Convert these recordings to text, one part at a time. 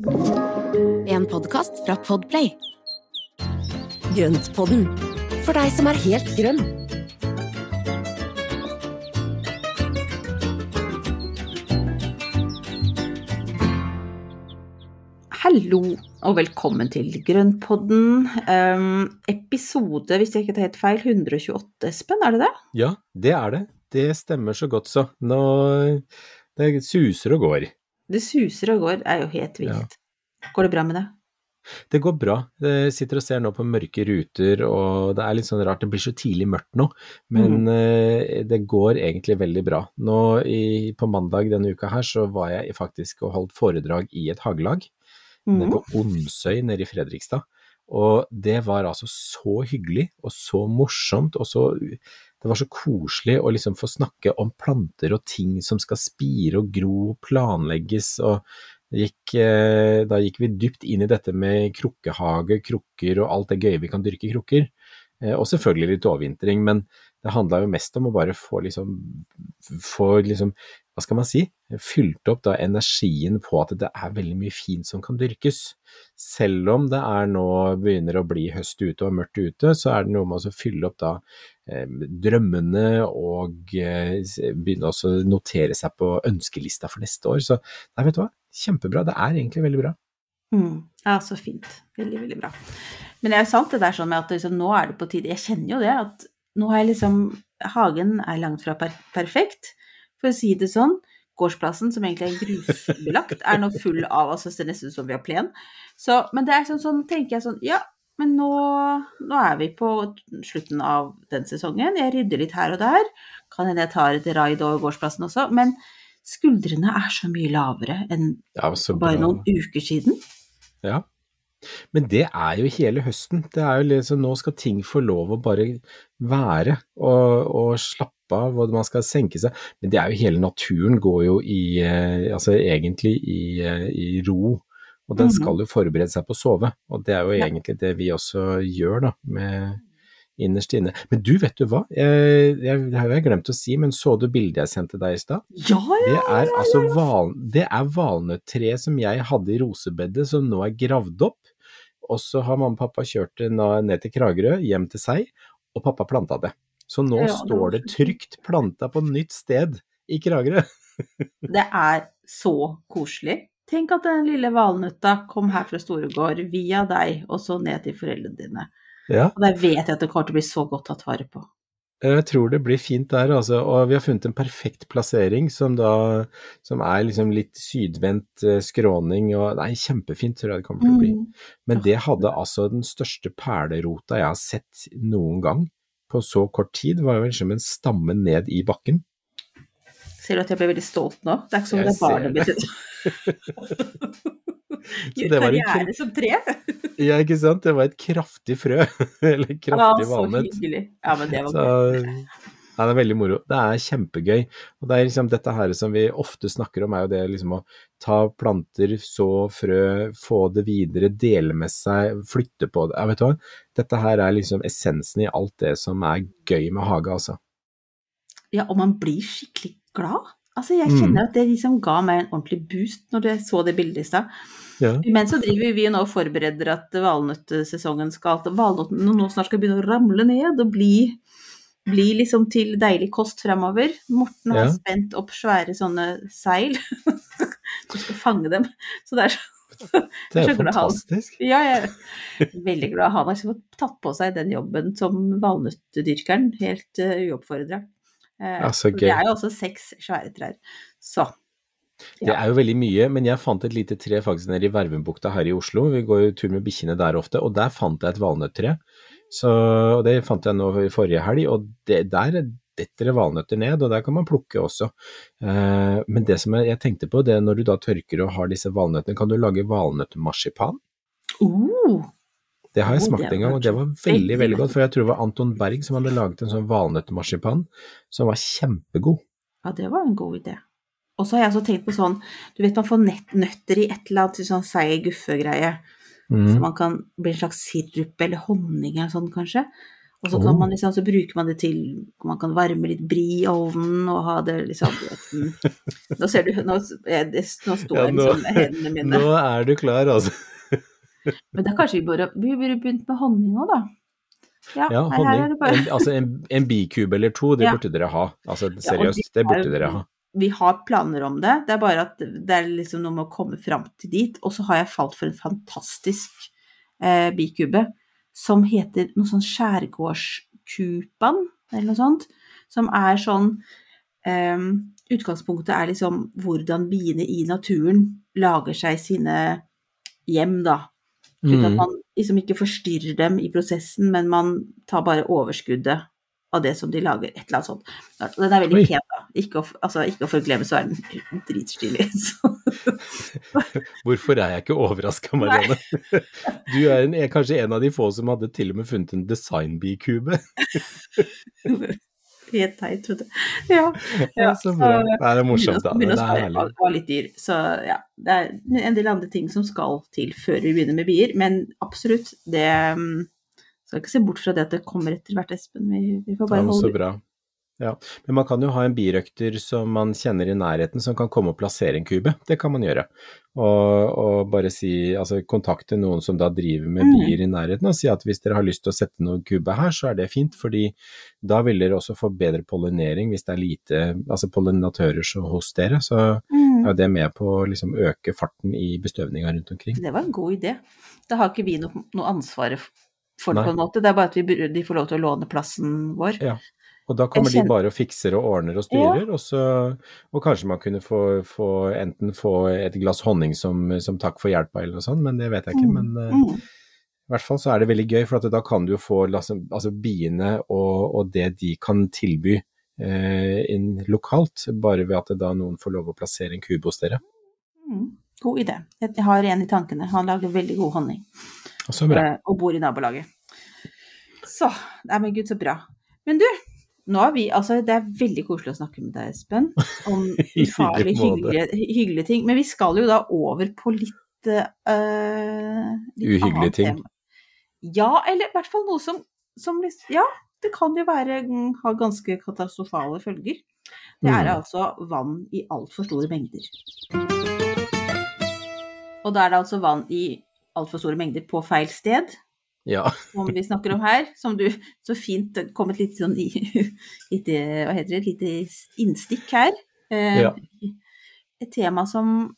En podkast fra Podplay. Grøntpodden, for deg som er helt grønn. Hallo og velkommen til Grønnpodden. Um, episode, hvis jeg ikke tar helt feil, 128, Espen, er det det? Ja, det er det. Det stemmer så godt så. Nå Det suser og går. Det suser og går, er jo helt vilt. Går det bra med deg? Det går bra. Jeg sitter og ser nå på mørke ruter, og det er litt sånn rart, det blir så tidlig mørkt nå, men mm. det går egentlig veldig bra. Nå i, på mandag denne uka her så var jeg faktisk og holdt foredrag i et hagelag Mhm. på Onsøy nede i Fredrikstad. Og det var altså så hyggelig og så morsomt og så Det var så koselig å liksom få snakke om planter og ting som skal spire og gro og planlegges og gikk, eh, Da gikk vi dypt inn i dette med krukkehage, krukker og alt det gøye vi kan dyrke i krukker. Eh, Og selvfølgelig litt overvintring, men det handla jo mest om å bare få liksom Få liksom, hva skal man si, fylt opp da energien på at det er veldig mye fint som kan dyrkes. Selv om det er nå begynner å bli høst ute og mørkt ute, så er det noe med å fylle opp da eh, drømmene og eh, begynne å notere seg på ønskelista for neste år. Så nei, vet du hva, kjempebra. Det er egentlig veldig bra. Mm. Ja, så fint. Veldig, veldig bra. Men det er jo sant det der sånn med at liksom, nå er det på tide Jeg kjenner jo det, at nå har jeg liksom Hagen er langt fra per perfekt, for å si det sånn. Gårdsplassen, som egentlig er grusbelagt, er nå full av altså, Det ser nesten ut som vi har plen. Så, men det er sånn, sånn tenker jeg sånn Ja, men nå, nå er vi på slutten av den sesongen. Jeg rydder litt her og der. Kan hende jeg tar et raid over gårdsplassen også. Men skuldrene er så mye lavere enn Ja, så bare noen uker siden. Ja. Men det er jo hele høsten. Det er jo liksom, nå skal ting få lov å bare være og, og slappe av, og man skal senke seg. Men det er jo hele naturen går jo i, eh, altså egentlig i, eh, i ro. Og den Mhm. skal jo forberede seg på å sove, og det er jo egentlig det vi også gjør da, med innerst inne. Men du, vet du hva? Jeg, jeg, det har jeg glemt å si, men så du bildet jeg sendte deg i stad? Ja, ja, Det er altså val, det er valnøtttreet som jeg hadde i rosebedet som nå er gravd opp. Og så har mamma og pappa kjørt det ned til Kragerø, hjem til seg, og pappa planta det. Så nå Ja, står det trygt planta på nytt sted i Kragerø. Det er så koselig. Tenk at den lille valnøtta kom her fra Storegård via deg, og så ned til foreldrene dine. Ja, Og der vet jeg at det kommer til å bli så godt tatt vare på. Jeg tror det blir fint der, altså. Og vi har funnet en perfekt plassering som da som er liksom litt sydvendt eh, skråning og Nei, kjempefint tror jeg det kommer til å bli. Mm. Men det hadde altså den største perlerota jeg har sett noen gang på så kort tid. Det var jo liksom en stamme ned i bakken. Ser du at jeg ble veldig stolt nå? Det er ikke som Jeg det er barnet mitt. Gjør det var en karriere som tre. Ja, ikke sant? Det var et kraftig frø. Eller kraftig valnøtt. Ja, men det var Så gøy. ja, det er veldig moro. Det er kjempegøy. Og det er liksom dette her som vi ofte snakker om, er jo det liksom å ta planter, så frø, få det videre, dele med seg, flytte på det. Ja, vet du hva? Dette her er liksom essensen i alt det som er gøy med hage, altså. Ja, og man blir skikkelig glad. Altså, jeg Mm. kjenner at det liksom ga meg en ordentlig boost når jeg så det bildet i stad. Ja. Men så driver vi nå og forbereder at valnøttsesongen skal at valnøttene nå snart skal begynne å ramle ned og bli, bli liksom til deilig kost fremover. Morten har Ja. spent opp svære sånne seil. Du skal fange dem. Så det er sånn Det er han. fantastisk. Ja, jeg er veldig glad han har liksom tatt på seg den jobben som valnøttdyrkeren, helt uh, uoppfordra. Uh, Ja, for gøy. Det er jo også seks svære trær. Så Det er jo veldig mye, men jeg fant et lite tre faktisk nede i Vervenbukta her i Oslo. Vi går jo tur med bikkjene der ofte, og der fant jeg et. Så, og det fant jeg nå i forrige helg, og det, der detter det valnøtter ned, og der kan man plukke også. Eh, men det som jeg, jeg tenkte på, det er når du da tørker og har disse valnøttene, kan du lage valnøttmarsipan? uh, Det har jeg smakt en gang, og det var veldig veldig, godt, for jeg tror det var Anton Berg som hadde laget en sånn valnøttmarsipan som var kjempegod. Ja, det var en god idé. Og så har jeg også tenkt på sånn, du vet man får nøtter i et eller annet sånn seig guffe-greie, så Mm. man kan bli en slags sirup eller honning eller sånn kanskje. Og så, kan Oh. man liksom, så bruker man det til Man kan varme litt bri i ovnen og ha det liksom vet, Nå ser du Nå, jeg, nå står Ja, nå- liksom hendene mine. Nå er du klar, altså. Men da kanskje vi burde, vi burde begynt med honning òg, da. Ja, Ja, honning. bare En, altså en, en bikube eller to, det Ja. burde dere ha. Altså Ja, seriøst, de det burde er dere ha. Vi har planer om det, det er bare at det er liksom noe med å komme fram til dit. Og så har jeg falt for en fantastisk eh, bikube som heter noe sånn skjærgårdskupan, eller noe sånt. Som er sånn eh, Utgangspunktet er liksom hvordan biene i naturen lager seg sine hjem, da. Slik at Mm. man liksom ikke forstyrrer dem i prosessen, men man tar bare overskuddet av det som de lager. Et eller annet sånt. Den er veldig pen, da. Ikke å, altså, ikke å forglemme, så er den dritstilig. Hvorfor er jeg ikke overraska, Marianne? Du er, en, er kanskje en av de få som hadde til og med funnet en designbikube. Helt teit, vet du. Ja. Ja, så bra. Det er morsomt, da. Det er herlig. Det var litt dyr. Så ja, det er en del andre ting som skal til før vi begynner med bier. Men absolutt, det mm, Skal ikke se bort fra det at det kommer etter hvert, Espen. Vi, vi får bare Ja, men så holde bra. Ja. Men man kan jo ha en birøkter som man kjenner i nærheten, som kan komme og plassere en kube. Det kan man gjøre. Og, og bare si, altså kontakte noen som da driver med Mm. bier i nærheten, og si at hvis dere har lyst til å sette noen kube her, så er det fint, fordi da vil dere også få bedre pollinering hvis det er lite altså pollinatører så hos dere. Så Mm. er det med på å liksom øke farten i bestøvninga rundt omkring. Det var en god idé. Da har ikke vi noe, noe ansvar for det, Nei. på en måte. Det er bare at vi, de får lov til å låne plassen vår. Ja. Og da kommer de bare og fikser og ordner og styrer, og, så, og kanskje man kunne få, få enten få et glass honning som, som takk for hjelpa eller noe sånt, men det vet jeg ikke. Men eh, Mm. i hvert fall så er det veldig gøy, for at da kan du jo få altså, altså biene og, og det de kan tilby uh, inn lokalt, bare ved at da noen får lov å plassere en kube hos dere. Mm. God idé. Jeg har en i tankene. Han lager veldig god honning. Og så bra. eh, Og bor i nabolaget. Så Nei, men gud, så bra. Men du, nå er vi Altså, det er veldig koselig å snakke med deg, Espen, om I ufarlig hyggelige, hyggelige ting. Men vi skal jo da over på litt, uh, litt Uhyggelige ting. tema. Ja, eller i hvert fall noe som, som Ja, det kan jo være mm, ha ganske katastrofale følger. Det er Mm. altså vann i altfor store mengder. Og da er det altså vann i altfor store mengder på feil sted, Ja. som vi snakker om her. Som du så fint kom et lite sånn lite, hva heter det, et lite innstikk her. Eh, Ja. Et tema som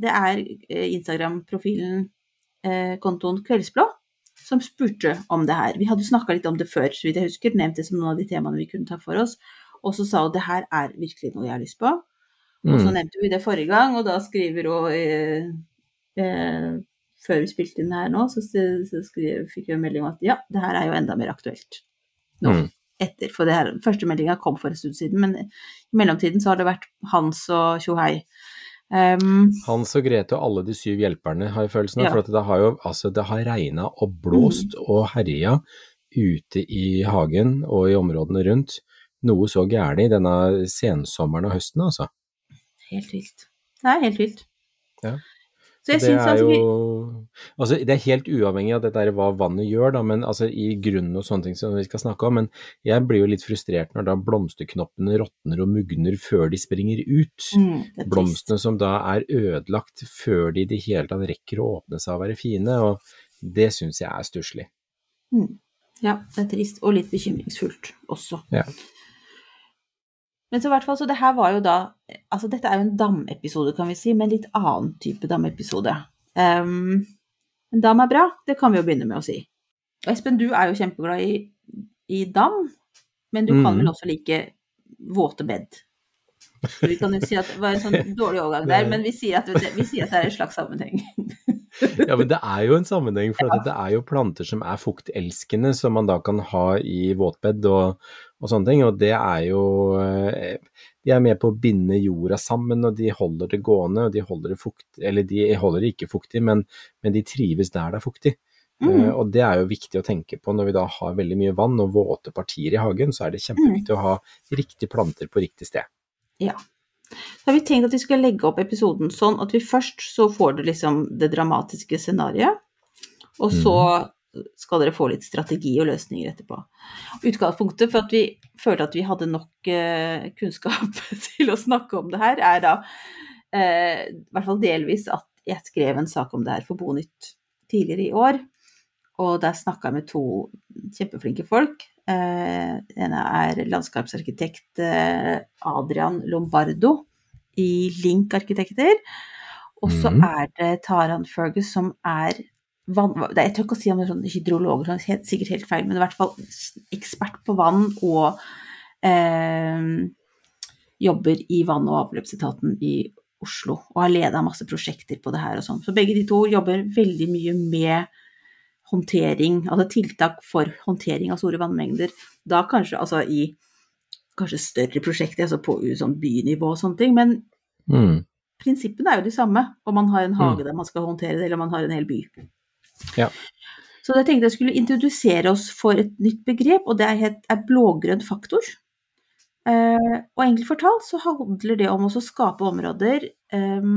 Det er eh, Instagram-profilen, eh, kontoen Kveldsblå, som spurte om det her. Vi hadde snakka litt om det før, så vidt jeg husker. Nevnt det som noen av de temaene vi kunne ta for oss. Og så sa hun det her er virkelig noe jeg har lyst på. Og så Mm. nevnte vi det forrige gang, og da skriver hun eh, eh, Før vi spilte inn her nå, så, så skrev, fikk vi en melding om at ja, det her er jo enda mer aktuelt nå. Mm. Etter, for det her, første meldinga kom for en stund siden, men i mellomtiden så har det vært Hans og tjohei. Um, Hans og Grete og alle de syv hjelperne har jeg følelsen av, Ja. for at det har jo altså det har regna og blåst og herja ute i hagen og i områdene rundt. Noe så gærent denne sensommeren og høsten, altså. helt vilt. Det er helt vilt. Ja. Jeg det syns er jo Altså, det er helt uavhengig av dette hva vannet gjør, da, men altså i grunnen og sånne ting som vi skal snakke om. Men jeg blir jo litt frustrert når da blomsterknoppene råtner og mugner før de springer ut. mm, det blomstene som da er ødelagt før de i det hele tatt rekker å åpne seg og være fine, og det syns jeg er stusslig. Mm. Ja, det er trist, og litt bekymringsfullt også. Ja. Men så i hvert fall, så det her var jo da Altså dette er jo en damepisode, kan vi si, men litt annen type damepisode. Um, en dam er bra, det kan vi jo begynne med å si. Og Espen, du er jo kjempeglad i, i dam, men du kan Mhm. vel også like våte bed. Vi kan jo si at det var en sånn dårlig overgang der, men vi sier at vi sier at det er en slags sammenheng. Ja, men det er jo en sammenheng, for det er jo planter som er fuktelskende, som man da kan ha i våtbed og, og sånne ting, og det er jo eh, De er med på å binde jorda sammen, og de holder det gående, og de holder det fuktig Eller de holder det ikke fuktig, men, men de trives der det er fuktig. Mm. Eh, og det er jo viktig å tenke på når vi da har veldig mye vann og våte partier i hagen, så er det kjempeviktig å ha riktige planter på riktig sted. Ja. Så har vi tenkt at vi skal legge opp episoden sånn at vi først så får du liksom det dramatiske scenarioet, og så skal dere få litt strategi og løsninger etterpå. Utgangspunktet for at vi følte at vi hadde nok eh, kunnskap til å snakke om det her, er da eh, i hvert fall delvis at jeg skrev en sak om det her for Bonytt tidligere i år. Og der snakka jeg med to kjempeflinke folk. Den ene er landskapsarkitekt eh, Adrian Lombardo i Link Arkitekter. Og så Mhm. er det Taran Fergus som er vann... Jeg tør ikke å si om det er sånn hydrolog, det er helt, sikkert helt feil, men i hvert fall ekspert på vann og eh, jobber i vann- og avløpsetaten i Oslo og har leda masse prosjekter på det her og sånn. Så begge de to jobber veldig mye med håndtering, altså tiltak for håndtering av store vannmengder. Da kanskje altså i kanskje større prosjekter, altså på sånn bynivå og sånne ting, men Mm. prinsippene er jo de samme, om man har en hage der man skal håndtere det, eller om man har en hel by. Ja. Så jeg tenkte jeg skulle introdusere oss for et nytt begrep, og det er, er blågrønn faktor. Eh, og enkelt fortalt så handler det om å skape områder eh,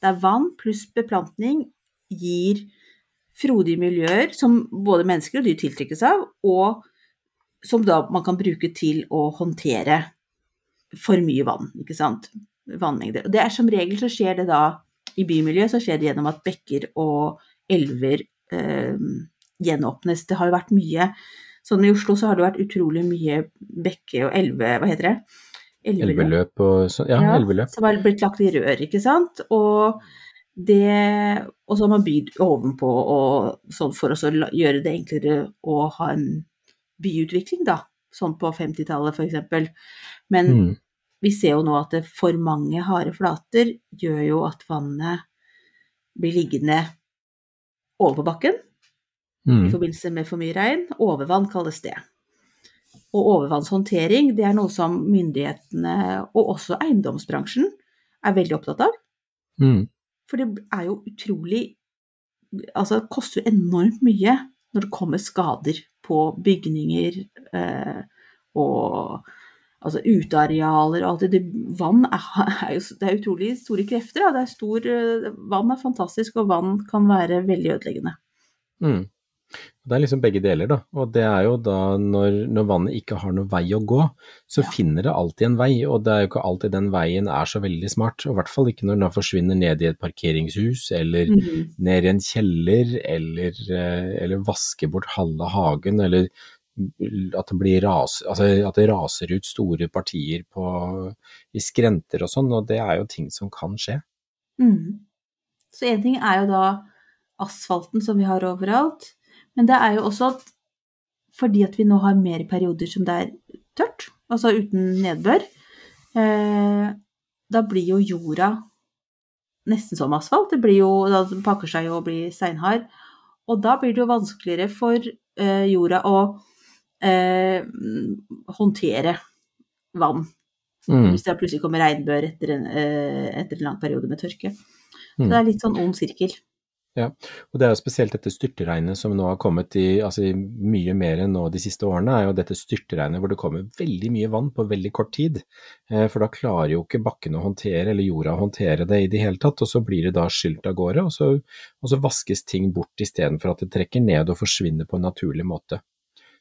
der vann pluss beplantning gir frodige miljøer som både mennesker og dyr tiltrekkes av, og som da man kan bruke til å håndtere for mye vann, ikke sant. Vannmengder. Og det er som regel så skjer det da i bymiljøet, så skjer det gjennom at bekker og elver gjenåpnes. Det har jo vært mye Sånn i Oslo så har det vært utrolig mye bekke- og elve... Hva heter det? Elveløp og sånn. Ja, Ja, elveløp. Som har blitt lagt i rør, ikke sant. Og det Og så har man bygd ovenpå og sånn for å så gjøre det enklere å ha en byutvikling, da. Sånn på 50-tallet, for eksempel. Men Mm. vi ser jo nå at det for mange harde flater gjør jo at vannet blir liggende over på bakken i Mm. forbindelse med for mye regn. Overvann kalles det. Og overvannshåndtering det er noe som myndighetene og også eiendomsbransjen er veldig opptatt av. Mm. For det er jo utrolig Altså, det koster jo enormt mye når det kommer skader på bygninger eh, og altså utearealer og alt det. vann er, er jo Det er utrolig store krefter. Ja. Det er stor, eh, vann er fantastisk, og vann kan være veldig ødeleggende. Mm. Det er liksom begge deler, da. Og det er jo da når, når vannet ikke har noen vei å gå, så Ja. finner det alltid en vei, og det er jo ikke alltid den veien er så veldig smart. Og i hvert fall ikke når den forsvinner ned i et parkeringshus, eller Mhm. ned i en kjeller, eller, eh, eller vasker bort halve hagen, eller at det, blir ras, altså at det raser ut store partier på, i skrenter og sånn, og det er jo ting som kan skje. Mm. Så én ting er jo da asfalten som vi har overalt, men det er jo også at fordi at vi nå har mer perioder som det er tørt, altså uten nedbør, eh, da blir jo jorda nesten som asfalt. Det blir jo, da pakker seg jo og blir steinhard. Og da blir det jo vanskeligere for eh, jorda å eh, håndtere vann. Mm. Hvis det plutselig kommer regnbør etter en, eh, etter en lang periode med tørke. Så Mm. det er litt sånn ond sirkel. Og det er jo spesielt dette styrtregnet som nå har kommet i, altså i mye mer enn nå de siste årene, er jo dette styrtregnet hvor det kommer veldig mye vann på veldig kort tid. Eh, For da klarer jo ikke bakken å håndtere, eller jorda å håndtere det i det hele tatt, og så blir det da skylt av gårde, og så, og så vaskes ting bort istedenfor at det trekker ned og forsvinner på en naturlig måte.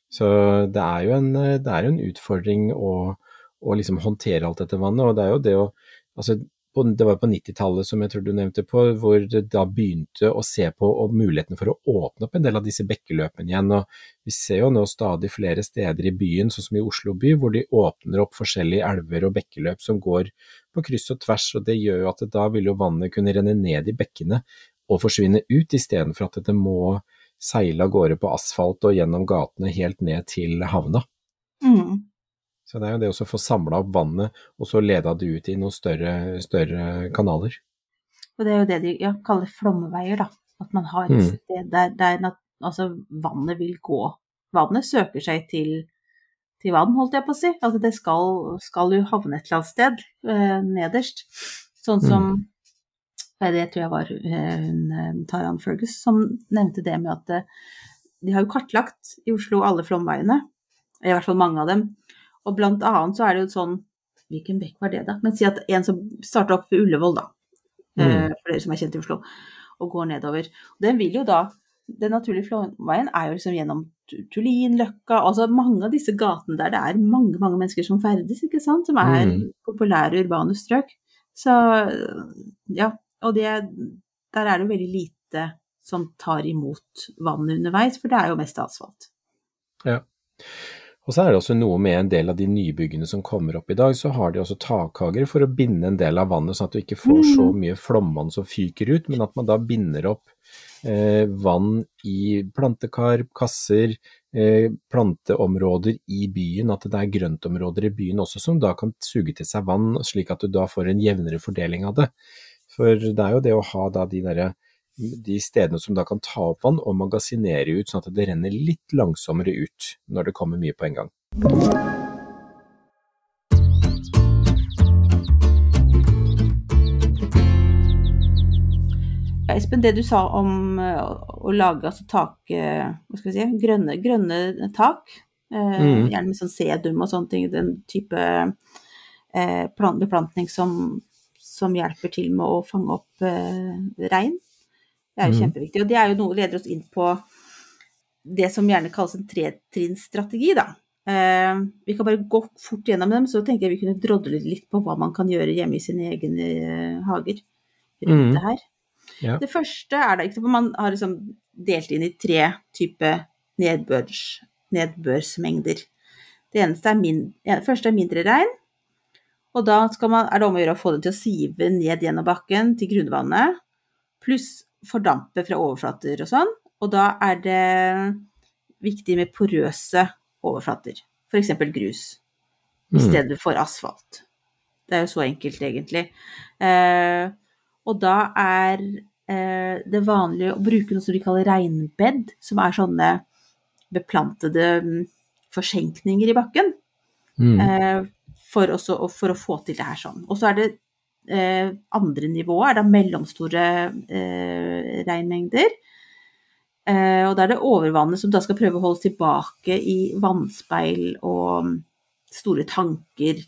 Så det er jo en, er en utfordring å, å liksom håndtere alt dette vannet, og det er jo det å altså det var på 90-tallet, som jeg tror du nevnte på, hvor det da begynte å se på muligheten for å åpne opp en del av disse bekkeløpene igjen. og Vi ser jo nå stadig flere steder i byen, sånn som i Oslo by, hvor de åpner opp forskjellige elver og bekkeløp som går på kryss og tvers. og Det gjør jo at da vil jo vannet kunne renne ned i bekkene og forsvinne ut, istedenfor at det må seile av gårde på asfalt og gjennom gatene helt ned til havna. Mm. Så det er jo det å få samla opp vannet, og så leda det ut i noen større, større kanaler. Og det er jo det de ja, kaller flommeveier, da. At man har et Mm. sted der, der altså, vannet vil gå. Vannet søker seg til, til vann, holdt jeg på å si. Altså det skal, skal jo havne et eller annet sted eh, nederst. Sånn som eh, Det tror jeg var eh, hun, eh, Taran Fergus som nevnte det med at eh, de har jo kartlagt i Oslo alle flomveiene. I hvert fall mange av dem. Og blant annet så er det jo sånn Hvilken bekk var det, da? Men si at en som starter opp ved Ullevål, da. Mm. For dere som er kjent i Oslo. Og går nedover. Den vil jo da den naturlige flomveien er jo liksom gjennom Tullinløkka, altså mange av disse gatene der det er mange, mange mennesker som ferdes, ikke sant, som er Mm. populære urbane strøk. Så ja, og det, der er det jo veldig lite som tar imot vannet underveis, for det er jo mest asfalt. Ja. Og så er det også noe med en del av de nybyggene som kommer opp i dag, så har de også takhager for å binde en del av vannet, sånn at du ikke får så mye flomvann som fyker ut, men at man da binder opp eh, vann i plantekar, kasser, eh, planteområder i byen, at det er grøntområder i byen også som da kan suge til seg vann, slik at du da får en jevnere fordeling av det. For det er jo det å ha da de derre de stedene som da kan ta opp vann og magasinere ut, sånn at det renner litt langsommere ut når det kommer mye på en gang. Espen, det du sa om eh, å lage altså tak, eh, si, grønne, grønne tak, eh, Mm. gjerne med sånn sedum og sånne ting, den type eh, beplantning som, som hjelper til med å fange opp eh, regn. Det er jo Mm. kjempeviktig. Og det er jo noe leder oss inn på det som gjerne kalles en tretrinnsstrategi, da. Eh, vi kan bare gå fort gjennom dem, så tenker jeg vi kunne drodle litt på hva man kan gjøre hjemme i sine egne eh, hager rundt Mm. det her. Ja. Det første er da, ikke sant, man har liksom delt inn i tre typer nedbørs, nedbørsmengder. Det eneste er min, ja, første er mindre regn, og da skal man, er det om å gjøre å få det til å sive ned gjennom bakken til grunnvannet, pluss fordampe fra overflater og sånn. Og da er det viktig med porøse overflater, f.eks. grus, i Mm. stedet for asfalt. Det er jo så enkelt, egentlig. Eh, og da er eh, det vanlig å bruke noe som de kaller regnbed, som er sånne beplantede mm, forsenkninger i bakken, Mm. eh, for, også, for å få til det her sånn. Og så er det eh, andre nivået, er da mellomstore eh, regnmengder. Eh, og da er det overvannet som da skal prøve å holdes tilbake i vannspeil og mm, store tanker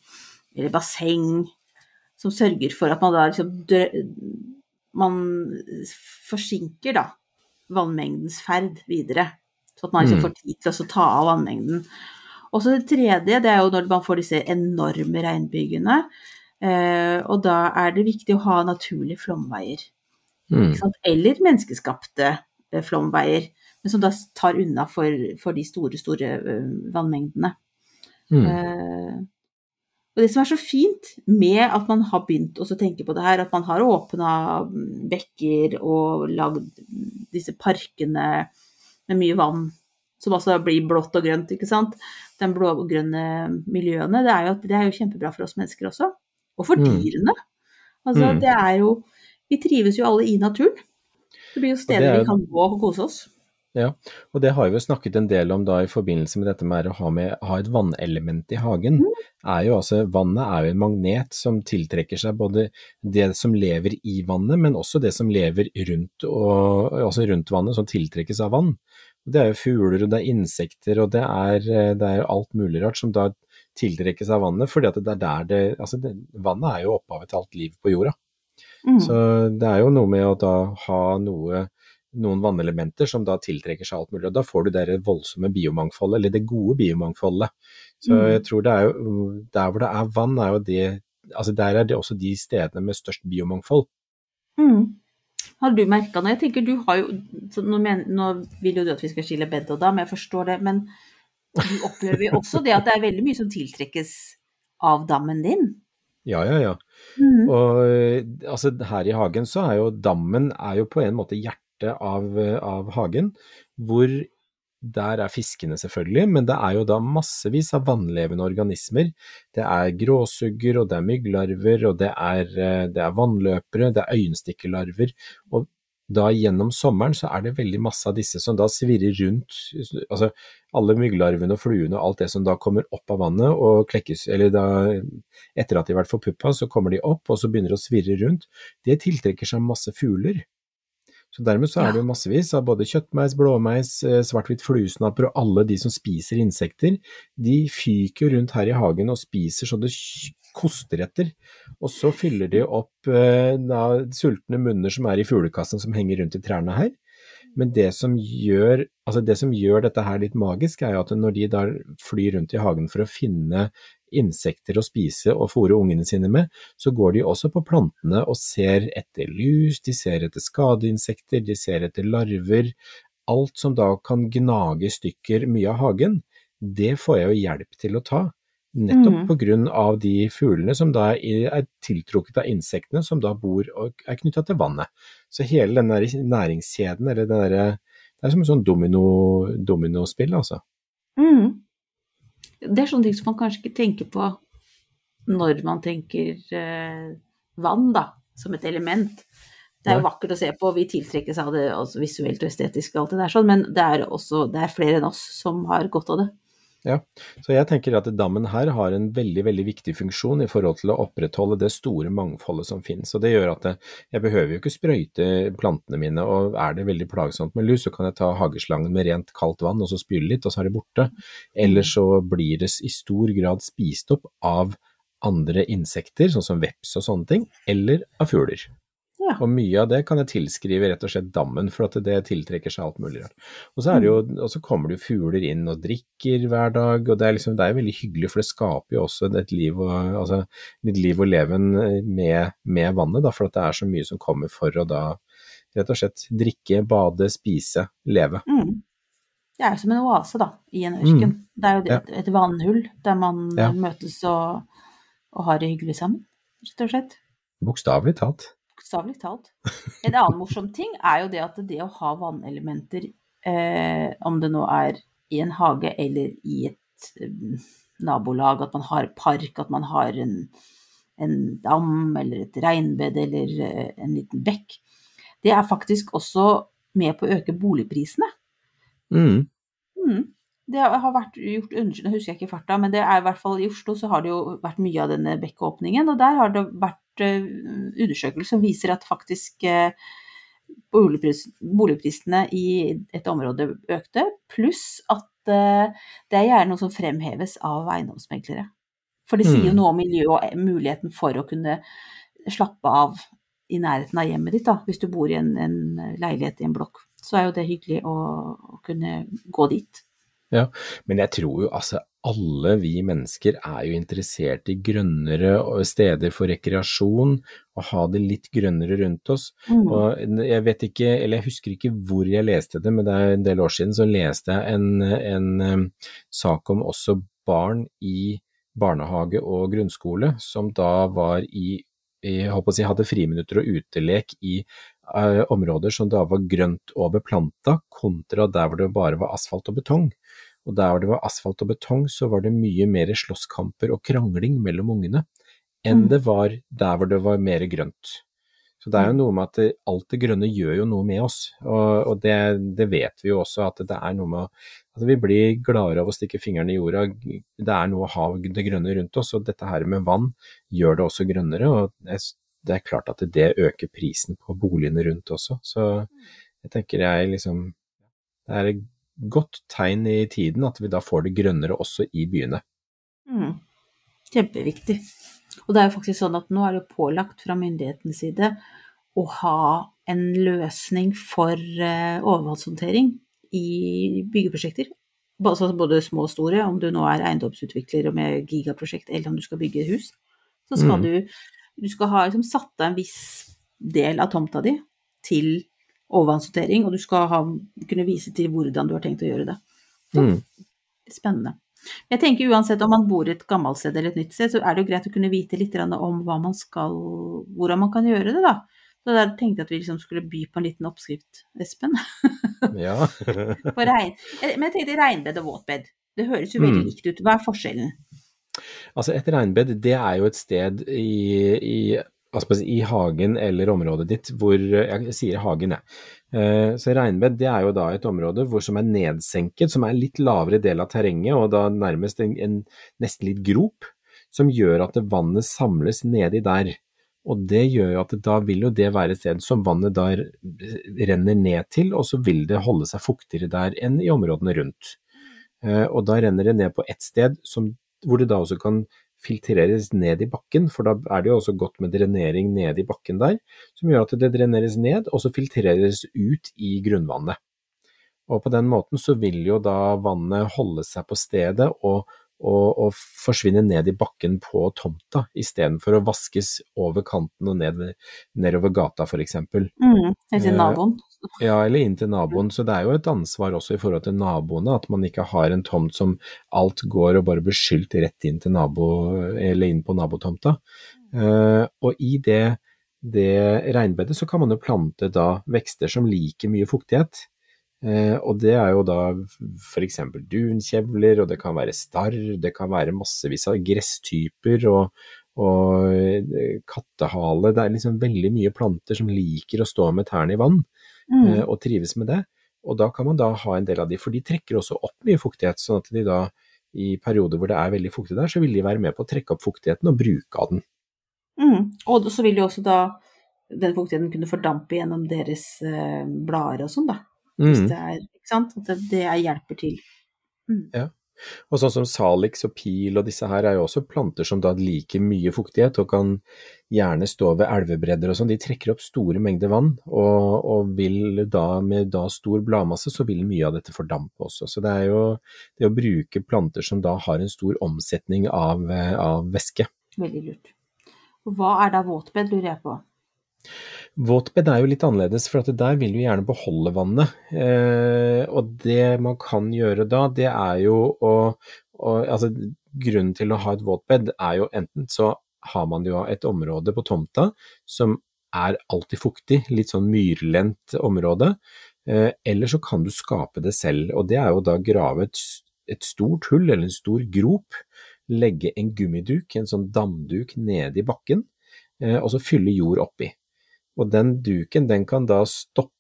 eller basseng, som sørger for at man da liksom dø- Man forsinker da vannmengdens ferd videre, så at man liksom Mm. får tid til å ta av vannmengden. Og så det tredje, det er jo når man får disse enorme regnbygene. Eh, og da er det viktig å ha naturlige flomveier. Mm. Eller menneskeskapte eh, flomveier, men som da tar unna for, for de store, store eh, vannmengdene. Mm. Eh, og det som er så fint med at man har begynt å tenke på det her, at man har åpna bekker og lagd disse parkene med mye vann, som altså blir blått og grønt, ikke sant. De blå-grønne miljøene, det er, jo, det er jo kjempebra for oss mennesker også. Og for Mm. dyrene. Altså, Mm. det er jo Vi trives jo alle i naturen. Det blir jo steder er vi kan gå og kose oss. Ja, og det har vi jo snakket en del om da i forbindelse med dette med å ha, med, ha et vannelement i hagen. Er jo altså, vannet er jo en magnet som tiltrekker seg både det som lever i vannet, men også det som lever rundt, og, altså rundt vannet, som tiltrekkes av vann. Det er jo fugler, og det er insekter, og det er, eh, det er alt mulig rart som da tiltrekkes av vannet, fordi at det er der det Altså, det, vannet er jo opphavet til alt liv på jorda. Mm. Så det er jo noe med å da ha noe, noen vannelementer som da tiltrekker seg alt mulig, og da får du det voldsomme biomangfoldet, eller det gode biomangfoldet. Så Mm. jeg tror det er jo, der hvor det er vann, er jo det, altså der er det også de stedene med størst biomangfold. Mm. Har du merka noe? Jeg tenker du har jo nå, men, nå vil jo du at vi skal skille bed og dam, jeg forstår det, men du opplever jo også det at det er veldig mye som tiltrekkes av dammen din. Ja, ja, ja. Mm. Og eh, altså her i hagen så er jo dammen er jo på en måte hjertet av, eh, av hagen, hvor der er fiskene selvfølgelig, men det er jo da massevis av vannlevende organismer. Det er gråsugger, og det er mygglarver, og det er, eh, det er vannløpere, det er øyenstikkelarver. Og da gjennom sommeren så er det veldig masse av disse som da svirrer rundt, altså alle mygglarvene og fluene og alt det som da kommer opp av vannet og klekkes, eller da etter at de har vært forpuppa, så kommer de opp og så begynner de å svirre rundt. Det tiltrekker seg masse fugler. Så dermed så er det jo massevis av både kjøttmeis, blåmeis, eh, svart-hvitt fluesnapper og alle de som spiser insekter. De fyker jo rundt her i hagen og spiser så det koster etter. Og så fyller de opp eh, da, sultne munner som er i fuglekassen som henger rundt i trærne her. Men det som, gjør, altså det som gjør dette her litt magisk, er jo at når de da flyr rundt i hagen for å finne insekter å spise og fôre ungene sine med, så går de også på plantene og ser etter lus, de ser etter skadeinsekter, de ser etter larver. Alt som da kan gnage i stykker mye av hagen, det får jeg jo hjelp til å ta. Nettopp mm. av de fuglene som da er tiltrukket av insektene som da bor og er knytta til vannet. Så hele den der næringskjeden, eller den derre Det er som et sånn domino, dominospill, altså. Mm. Det er sånne ting som man kanskje ikke tenker på når man tenker eh, vann, da, som et element. Det er jo vakkert å se på, vi tiltrekkes av det altså visuelt og estetisk og alt det der sånn, men det er også det er flere enn oss som har godt av det. Så jeg tenker at dammen her har en veldig veldig viktig funksjon i forhold til å opprettholde det store mangfoldet som finnes. Og det gjør at jeg behøver jo ikke sprøyte plantene mine, og er det veldig plagsomt med lus, så kan jeg ta hageslangen med rent kaldt vann og så spyle litt, og så er det borte. Eller så blir det i stor grad spist opp av andre insekter, sånn som veps og sånne ting, eller av fugler. Ja. Og mye av det kan jeg tilskrive rett og slett dammen, for at det tiltrekker seg alt mulig rart. Og så, er det jo, og så kommer det jo fugler inn og drikker hver dag, og det er, liksom, det er veldig hyggelig, for det skaper jo også et liv, og, altså, et liv og leven med, med vannet, da, for at det er så mye som kommer for å da rett og slett drikke, bade, spise, leve. Mm. Det er som en oase, da, i en ørken. Det er jo et, et vannhull der man Ja. møtes og, og har det hyggelig sammen, rett og slett. Bokstavelig talt. Bokstavelig talt. En annen morsom ting er jo det at det å ha vannelementer, eh, om det nå er i en hage eller i et eh, nabolag, at man har park, at man har en, en dam eller et regnbed eller eh, en liten bekk, det er faktisk også med på å øke boligprisene. Mm. Mm. Det har vært gjort undersøkelser, husker jeg ikke i farta, men det er i hvert fall i Oslo så har det jo vært mye av denne bekkeåpningen, og der har det vært eh, undersøkelser som viser at faktisk eh, boligprisene i et område økte, pluss at eh, det er gjerne noe som fremheves av eiendomsmeglere. For det sier jo Mm. noe om miljøet og muligheten for å kunne slappe av i nærheten av hjemmet ditt, da, hvis du bor i en, en leilighet i en blokk. Så er jo det hyggelig å, å kunne gå dit. Men jeg tror jo altså alle vi mennesker er jo interessert i grønnere steder for rekreasjon, og ha det litt grønnere rundt oss. Mm. Og jeg vet ikke, eller jeg husker ikke hvor jeg leste det, men det er en del år siden så leste jeg en, en sak om også barn i barnehage og grunnskole som da var i jeg håper å si, hadde friminutter og utelek i eh, områder som da var grønt og beplanta, kontra der hvor det bare var asfalt og betong. Og der hvor det var asfalt og betong, så var det mye mer slåsskamper og krangling mellom ungene enn Mm. det var der hvor det var mer grønt. Så det er jo noe med at det, alt det grønne gjør jo noe med oss, og, og det, det vet vi jo også at det er noe med at vi blir gladere av å stikke fingrene i jorda. Det er noe å ha det grønne rundt oss, og dette her med vann gjør det også grønnere. og det, det er klart at det øker prisen på boligene rundt også. Så jeg tenker jeg liksom Det er et godt tegn i tiden at vi da får det grønnere også i byene. Mm. Kjempeviktig. Og det er jo faktisk sånn at nå er det pålagt fra myndighetenes side å ha en løsning for eh, overvannshåndtering i byggeprosjekter. Altså både små og store, om du nå er eiendomsutvikler og med gigaprosjekt, eller om du skal bygge hus. Så skal Mm. du, du skal ha liksom, satt av en viss del av tomta di til overvannshåndtering, og du skal ha, kunne vise til hvordan du har tenkt å gjøre det. Mm. Spennende. Jeg tenker uansett om man bor et gammelt sted eller et nytt sted, så er det jo greit å kunne vite litt om man skal, hvordan man kan gjøre det, da. Så der tenkte jeg at vi liksom skulle by på en liten oppskrift, Espen. Ja. Eh, Men jeg tenkte regnbed og våtbed. Det høres jo veldig Mm. likt ut. Hva er forskjellen? Altså et regnbed, det er jo et sted i, i, si, i hagen eller området ditt hvor Jeg sier hagen, jeg. Eh, Så regnbed det er jo da et område hvor som er nedsenket, som er en litt lavere del av terrenget, og da nærmest en, en nesten litt grop, som gjør at vannet samles nedi der. Og det gjør jo at da vil jo det være et sted som vannet da renner ned til, og så vil det holde seg fuktigere der enn i områdene rundt. Eh, Og da renner det ned på ett sted som, hvor det da også kan filtreres ned i bakken, for da er det jo også godt med drenering ned i bakken der, som gjør at det dreneres ned, og så filtreres ut i grunnvannet. Og på den måten så vil jo da vannet holde seg på stedet og, og, og forsvinne ned i bakken på tomta, istedenfor å vaskes over kanten og ned, nedover gata f.eks. Mm, sier Eh, naboen. Ja, eller inn til naboen. Så det er jo et ansvar også i forhold til naboene, at man ikke har en tomt som alt går og bare blir skylt rett inn til nabo, eller inn på nabotomta. Eh, og i det, det regnbedet så kan man jo plante da vekster som liker mye fuktighet. Eh, og det er jo da f.eks. dunkjevler, og det kan være starr, det kan være massevis av gresstyper og, og eh, kattehale. Det er liksom veldig mye planter som liker å stå med tærne i vann Mm. eh, og trives med det. Og da kan man da ha en del av de, for de trekker også opp mye fuktighet, sånn at de da i perioder hvor det er veldig fuktig der, så vil de være med på å trekke opp fuktigheten og bruke av den. Mm. Og så vil jo også da den fuktigheten kunne fordampe gjennom deres blader og sånn, da. Hvis Mm. det er, ikke sant? At det, er hjelper til. Og sånn som salix og pil og disse her er jo også planter som da liker mye fuktighet og kan gjerne stå ved elvebredder og sånn. De trekker opp store mengder vann, og, og vil da med da stor bladmasse, så vil mye av dette fordampe også. Så det er jo det å bruke planter som da har en stor omsetning av, eh, av væske. Veldig lurt. Og hva er da våtbed, lurer jeg på? Våtbed er jo litt annerledes, for der vil du gjerne beholde vannet. Eh, og det man kan gjøre da, det er jo å, å Altså, grunnen til å ha et våtbed er jo enten så har man jo et område på tomta som er alltid fuktig, litt sånn myrlendt område, eh, eller så kan du skape det selv. Og det er jo da grave et, et stort hull eller en stor grop, legge en gummiduk, en sånn damduk, nede i bakken, eh, og så fylle jord oppi. Og den duken den kan da stoppe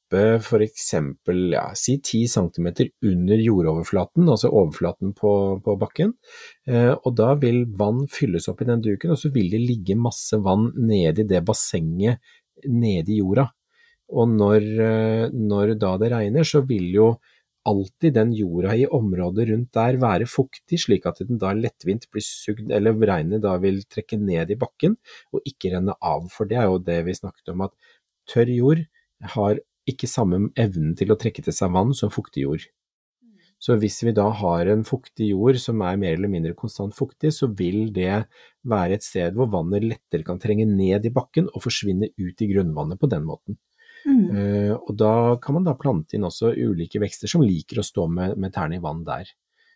for eksempel ja, si 10 cm under jordoverflaten, altså overflaten på, på bakken. Eh, og da vil vann fylles opp i den duken, og så vil det ligge masse vann nede i det bassenget nede i jorda. Og når, eh, når da det regner, så vil jo alltid den jorda i området rundt der være fuktig, slik at den da lettvint blir sugd, eller regnet da vil trekke ned i bakken og ikke renne av. For det er jo det vi snakket om, at tørr jord har ikke samme evnen til å trekke til seg vann som fuktig jord. Så hvis vi da har en fuktig jord som er mer eller mindre konstant fuktig, så vil det være et sted hvor vannet lettere kan trenge ned i bakken og forsvinne ut i grunnvannet på den måten. Mm. Eh, og da kan man da plante inn også ulike vekster som liker å stå med, med tærne i vann der.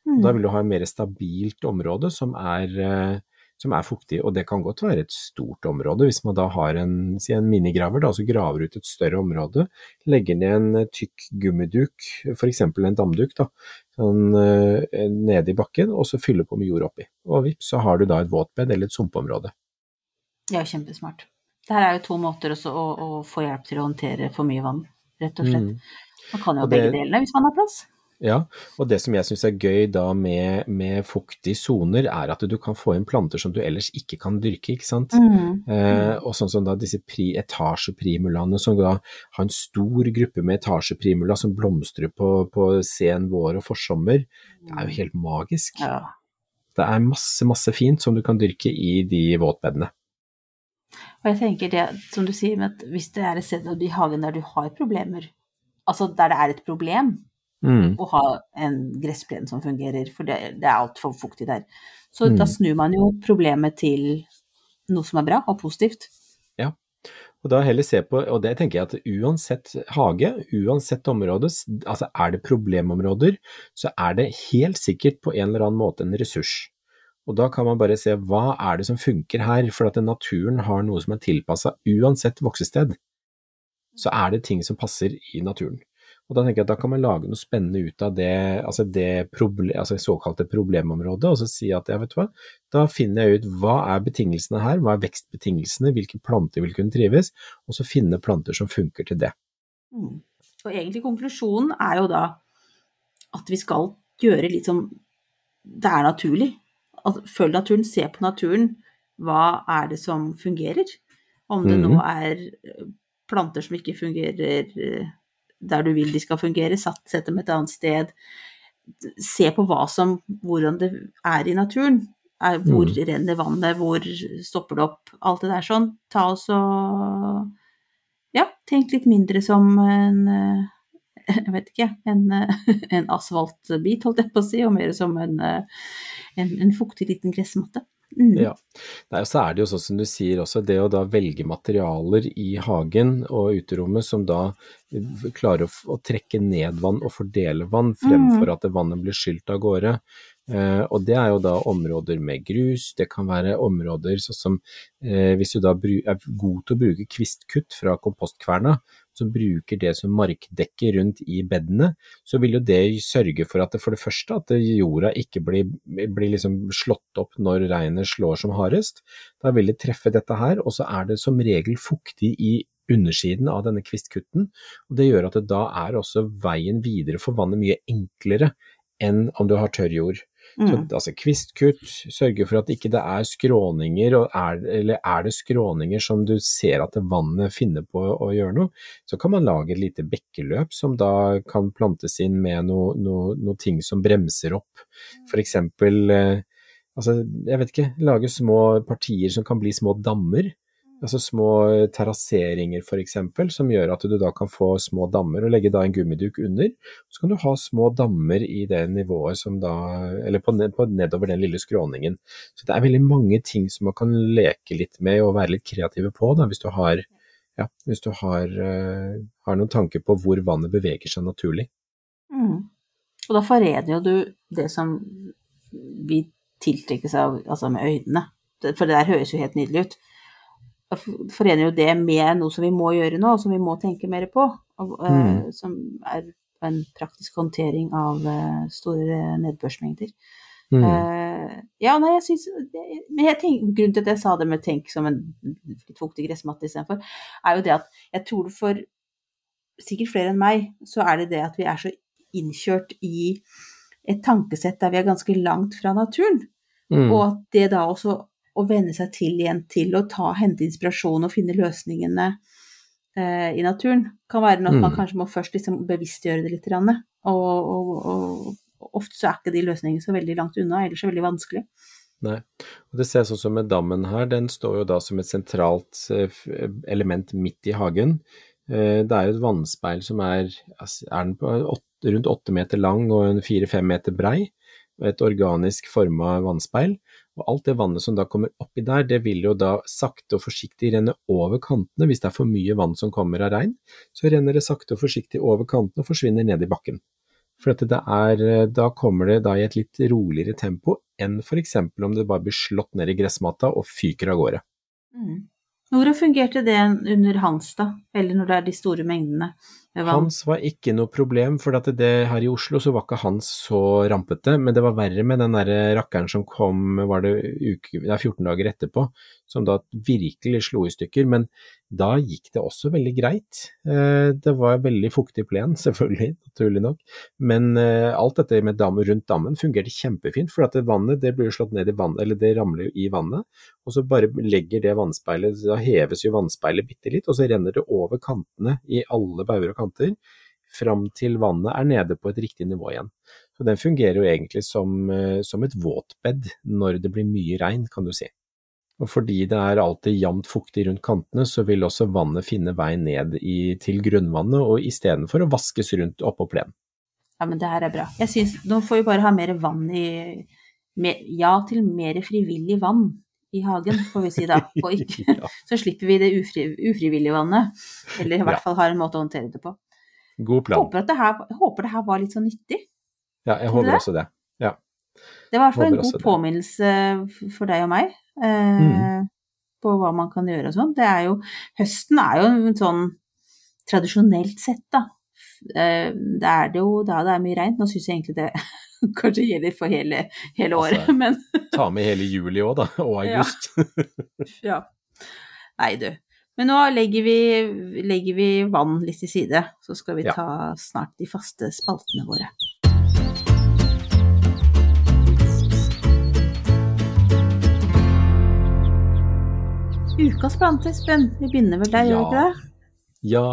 Mm. Da vil du ha et mer stabilt område som er, uh, som er fuktig, og det kan godt være et stort område. Hvis man da har en, si en minigraver, da, så graver ut et større område, legger ned en eh, tykk gummiduk, f.eks. en damduk, da, sånn, uh, nede i bakken, og så fyller på med jord oppi. Og vips, så har du da et våtbed eller et sumpområde. Ja, er jo her er jo to måter også å, å få hjelp til å håndtere for mye vann, rett og slett. Mm. Man kan jo det- begge delene hvis man har plass. Ja, og det som jeg syns er gøy da med, med fuktige soner, er at du kan få inn planter som du ellers ikke kan dyrke, ikke sant. Mm. Eh, og sånn som da disse pri, etasjeprimulaene, som da har en stor gruppe med etasjeprimula som blomstrer på, på sen vår og forsommer, det er jo helt magisk. Ja. Det er masse, masse fint som du kan dyrke i de våtbedene. Og jeg tenker det, som du sier, med at hvis det er et sted i hagen der du har problemer, altså der det er et problem Mm. å ha en gressplen som fungerer, for det, det er altfor fuktig der, så Mm. da snur man jo problemet til noe som er bra og positivt. Og da heller se på, og det tenker jeg at uansett hage, uansett område, altså er det problemområder, så er det helt sikkert på en eller annen måte en ressurs. Og da kan man bare se hva er det som funker her, for at naturen har noe som er tilpassa uansett voksested. Så er det ting som passer i naturen. Og da tenker jeg at da kan man lage noe spennende ut av det, altså det proble altså såkalte problemområdet, og så si at ja, vet du hva, da finner jeg ut hva er betingelsene her, hva er vekstbetingelsene, hvilke planter vil kunne trives, og så finne planter som funker til det. Mm. Og egentlig konklusjonen er jo da at vi skal gjøre litt som det er naturlig. At følg naturen, se på naturen. Hva er det som fungerer? Om det nå Mhm. er eh, planter som ikke fungerer eh, der du vil de skal fungere, sett dem et annet sted. Se på hva som, hvordan det er i naturen. Er, hvor Mm. renner vannet, hvor stopper det opp? Alt det der sånn. Ta oss og Ja, tenk litt mindre som en eh, Jeg vet ikke, en, eh, en asfaltbit, holdt jeg på å si, og mer som en, eh, en, en fuktig liten gressmatte. Mm. Ja. Nei, og så er det jo sånn som du sier også, det å da velge materialer i hagen og uterommet som da klarer å, å trekke ned vann og fordele vann, fremfor at vannet blir skylt av gårde. Eh, og det er jo da områder med grus, det kan være områder sånn som eh, hvis du da er god til å bruke kvistkutt fra kompostkverna, som bruker det som markdekke rundt i bedene, så vil jo det sørge for at det for det første at jorda ikke blir, blir liksom slått opp når regnet slår som hardest. Da vil det treffe dette her, og så er det som regel fuktig i undersiden av denne kvistkutten, og det gjør at det da er også veien videre for vannet mye enklere enn om du har tørr jord. Så, Mm. altså kvistkutt, sørge for at ikke det er skråninger, og er, eller er det skråninger som du ser at vannet finner på å gjøre noe, så kan man lage et lite bekkeløp som da kan plantes inn med noe, noe, noe ting som bremser opp. For eksempel, eh, altså, jeg vet ikke, lage små partier som kan bli små dammer. Altså små terrasseringer for eksempel, som gjør at du da kan få små dammer og legge da en gummiduk under. Så kan du ha små dammer i det nivået som da, eller på, på nedover den lille skråningen. Så det er veldig mange ting som man kan leke litt med og være litt kreative på, da, hvis du har, ja, hvis du har, uh, har noen tanker på hvor vannet beveger seg naturlig. Mm. Og da forener jo du det som vi tiltrekkes av, altså med øynene. For det der høres jo helt nydelig ut. Da Forener jo det med noe som vi må gjøre nå, og som vi må tenke mer på. Og, eh, Mm. Som er en praktisk håndtering av eh, store nedbørsmengder. Mm. Uh, ja, nei, jeg syns Men jeg tenk, grunnen til at jeg sa det med tenk som en litt fuktig gressmatte istedenfor, er jo det at jeg tror det for sikkert flere enn meg, så er det det at vi er så innkjørt i et tankesett der vi er ganske langt fra naturen. Mm. Og at det da også å venne seg til igjen til å ta, hente inspirasjon og finne løsningene eh, i naturen, kan være noe at man Mm. kanskje må først liksom bevisstgjøre det litt. Og, og, og, ofte så er ikke de løsningene så veldig langt unna, ellers så veldig vanskelig. Nei. Og det ses også med dammen her, den står jo da som et sentralt eh, element midt i hagen. Eh, Det er jo et vannspeil som er, altså, er den på åtte, rundt åtte meter lang og en fire-fem meter brei, et organisk forma vannspeil. Og alt det vannet som da kommer oppi der, det vil jo da sakte og forsiktig renne over kantene. Hvis det er for mye vann som kommer av regn, så renner det sakte og forsiktig over kantene og forsvinner ned i bakken. For er, da kommer det da i et litt roligere tempo enn f.eks. om det bare blir slått ned i gressmatta og fyker av gårde. Mm. Hvordan fungerte det under Hans, da? Eller når det er de store mengdene? Hans var ikke noe problem, for det her i Oslo så var ikke Hans så rampete, men det var verre med den der rakkeren som kom var det uke, er 14 dager etterpå, som da virkelig slo i stykker. Men da gikk det også veldig greit. Eh, Det var veldig fuktig plen, selvfølgelig, naturlig nok. Men eh, alt dette med dam rundt dammen fungerte kjempefint, for at det vannet det blir slått ned i vannet, eller det ramler jo i vannet. Og så bare legger det vannspeilet, da heves jo vannspeilet bitte litt, og så renner det over kantene i alle bauger og kanter, fram til vannet er nede på et riktig nivå igjen. Så den fungerer jo egentlig som, eh, som et våtbed når det blir mye regn, kan du si. Og fordi det er alltid jevnt fuktig rundt kantene, så vil også vannet finne vei ned i, til grunnvannet, og istedenfor å vaskes rundt oppå plenen. Ja, men det her er bra. Jeg synes, Nå får vi bare ha mer vann i mer, Ja til mer frivillig vann i hagen, får vi si da. Og ikke, så slipper vi det ufri, ufrivillige vannet. Eller i hvert fall har en måte å håndtere det på. God plan. Håper, at det her, håper det her var litt så nyttig. Ja, jeg håper det? også det. Ja. Det var i hvert fall en god påminnelse for deg og meg eh, Mm. på hva man kan gjøre og sånn. Det er jo Høsten er jo en sånn tradisjonelt sett, da. Eh, det er det jo da det er mye regn. Nå syns jeg egentlig det kanskje gjelder for hele, hele året, Altså, men Ta med hele juli òg, da, og august. ja. Nei, du. Men nå legger vi, legger vi vann litt til side, så skal vi Ja. ta snart de faste spaltene våre. Ukas plante, Espen. Vi begynner vel der, gjør vi ikke det? Ja,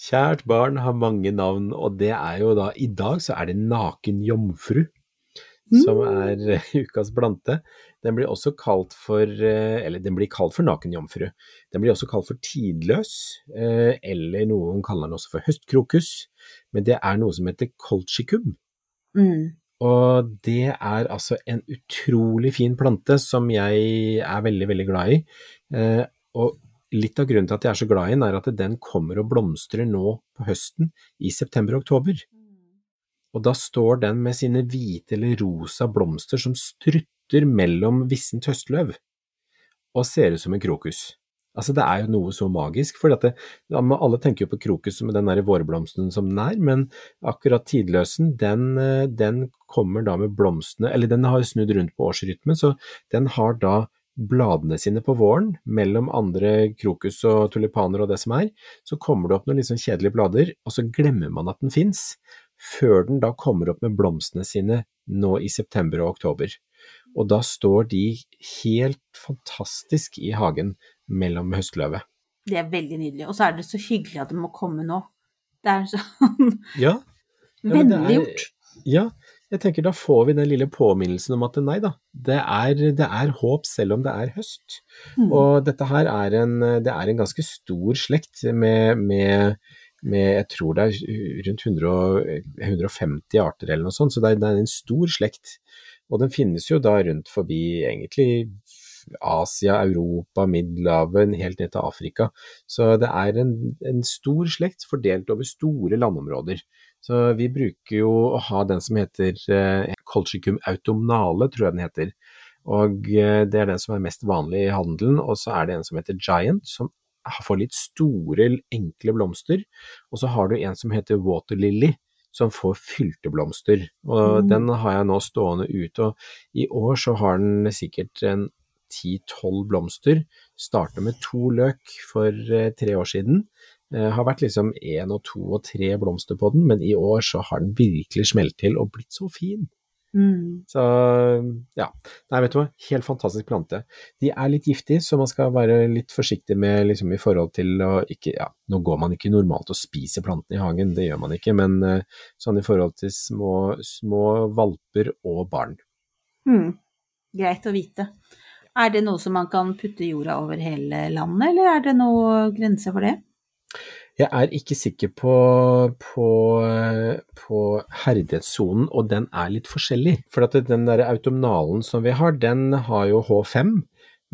kjært barn har mange navn, og det er jo da I dag så er det naken jomfru. som er ukas plante. Den blir også kalt for eh, Eller den blir kalt for Naken jomfru. Den blir også kalt for tidløs, eh, eller noen kaller den også for høstkrokus. Men det er noe som heter colchicum. Mm. Og det er altså en utrolig fin plante som jeg er veldig, veldig glad i. Eh, og litt av grunnen til at jeg er så glad i den, er at den kommer og blomstrer nå på høsten, i september og oktober. Og da står den med sine hvite eller rosa blomster som strutter mellom vissent høstløv, og ser ut som en krokus. Altså det er jo noe så magisk, for dette, alle tenker jo på krokus med den der vårblomsten som den er, men akkurat tidløsen, den, eh, den kommer da med blomstene, eller den har snudd rundt på årsrytmen, så den har da bladene sine på våren, mellom andre krokus og tulipaner og det som er, så kommer det opp noen litt sånn kjedelige blader, og så glemmer man at den fins, før den da kommer opp med blomstene sine nå i september og oktober. Og da står de helt fantastisk i hagen mellom høstløvet. Det er veldig nydelig. Og så er det så hyggelig at det må komme nå. Det er sånn Ja, Ja, vennliggjort. ja, jeg tenker da får vi den lille påminnelsen om at nei da, det er, det er håp selv om det er høst. Mm. Og dette her er en, det er en ganske stor slekt med, med, med jeg tror det er rundt 100, 150 arter eller noe sånt, så det er, det er en stor slekt. Og den finnes jo da rundt forbi egentlig Asia, Europa, Middelhavet, helt ned til Afrika. Så det er en, en stor slekt fordelt over store landområder. Så vi bruker jo å ha den som heter eh, Colchicum autumnale, tror jeg den heter. Og eh, det er den som er mest vanlig i handelen, og så er det en som heter Giant, som får litt store, enkle blomster. Og så har du en som heter Water Lily, som får fylte blomster. Og Mm. den har jeg nå stående ute, og i år så har den sikkert en 10-12 blomster. Starta med to løk for eh, tre år siden. Eh, har vært liksom én og to og tre blomster på den, men i år så har den virkelig smelt til og blitt så fin. Mm. Så ja, nei vet du hva, helt fantastisk plante. De er litt giftige, så man skal være litt forsiktig med liksom i forhold til å ikke, ja, nå går man ikke normalt og spiser plantene i hagen, det gjør man ikke, men eh, sånn i forhold til små, små valper og barn. Mm. Greit å vite. Er det noe som man kan putte jorda over hele landet, eller er det noe grense for det? Jeg er ikke sikker på, på, på herdighetssonen, og den er litt forskjellig. For den der automnalen som vi har, den har jo H5,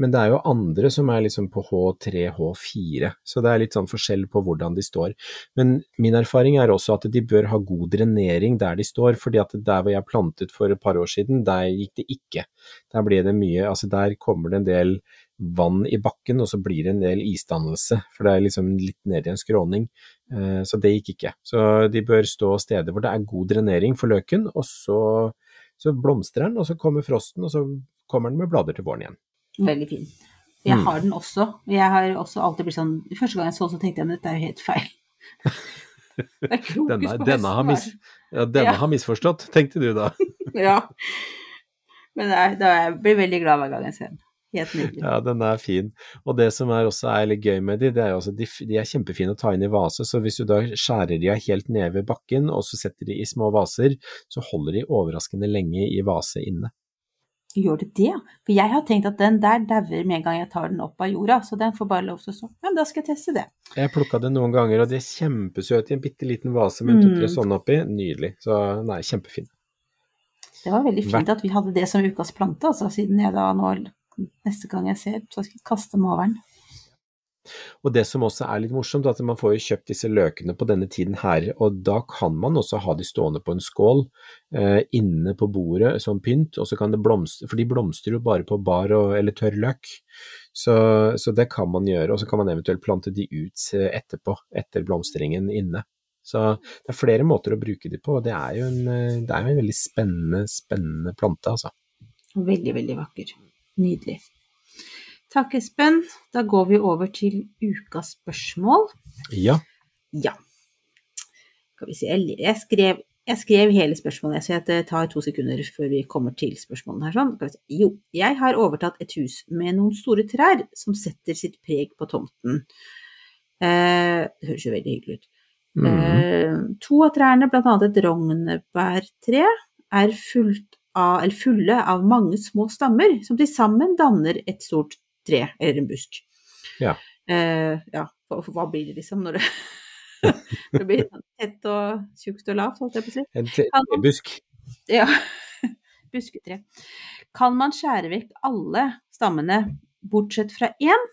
men det er jo andre som er liksom på H3, H4, så det er litt sånn forskjell på hvordan de står. Men min erfaring er også at de bør ha god drenering der de står, fordi at der hvor jeg plantet for et par år siden, der gikk det ikke. Der ble det mye, altså der kommer det en del vann i bakken, og så blir det en del isdannelse, for det er liksom litt ned i en skråning. Eh, Så det gikk ikke. Så de bør stå steder hvor det er god drenering for løken, og så, så blomstrer den, og så kommer frosten, og så kommer den med blader til våren igjen. Veldig fin. Jeg Mm. har den også. Jeg har også alltid blitt sånn Første gang jeg så den, så tenkte jeg men dette er jo helt feil. Det er krokus Denne, på denne, har, mis, ja, denne Ja. har misforstått, tenkte du da. Ja. Men det er, da jeg blir veldig glad hver gang jeg ser den. Helt nydelig. Ja, den er fin. Og det som er også er litt gøy med de, det er jo også de, de er kjempefine å ta inn i vase, så hvis du da skjærer de av helt ned ved bakken, og så setter de i små vaser, så holder de overraskende lenge i vase inne. Gjør det det? For jeg har tenkt at den der dauer med en gang jeg tar den opp av jorda, så den får bare lov til å stå. Ja, men da skal jeg teste det. Jeg plukka det noen ganger, og de er kjempesøte i en bitte liten vase med Mm. to-tre sånne oppi. Nydelig. Så nei, kjempefin. Det var veldig fint at vi hadde det som ukas plante, altså siden jeg da nå neste gang jeg ser, så skal jeg kaste den over den. Og det som også er litt morsomt, er at man får jo kjøpt disse løkene på denne tiden her, og da kan man også ha de stående på en skål eh, inne på bordet som pynt, og så kan det blomstre, for de blomstrer jo bare på bar og, eller tørr løk, så, så det kan man gjøre, og så kan man eventuelt plante de ut eh, etterpå, etter blomstringen inne. Så det er flere måter å bruke de på, og det er jo en, eh, det er jo en veldig spennende, spennende plante, altså. Veldig, veldig vakker. Nydelig. Takk, Espen. Da går vi over til ukas spørsmål. Ja, Ja. Skal vi se, jeg, jeg, skrev, jeg skrev hele spørsmålet, så det tar to sekunder før vi kommer til spørsmålene her. Sånn. Jo, jeg har overtatt et hus med noen store trær som setter sitt preg på tomten. Eh, det høres jo veldig hyggelig ut. Mm. Eh, to av trærne, bl.a. et rognebærtre, er fullt av, eller fulle av mange små stammer, som til sammen danner et stort tre, eller en busk. Ja. Eh, ja, for, for hva blir det liksom når det, det blir tett og tjukt og lavt, holdt jeg på å si? En tebusk. Ja, busketre. Kan man skjære vekk alle stammene bortsett fra én,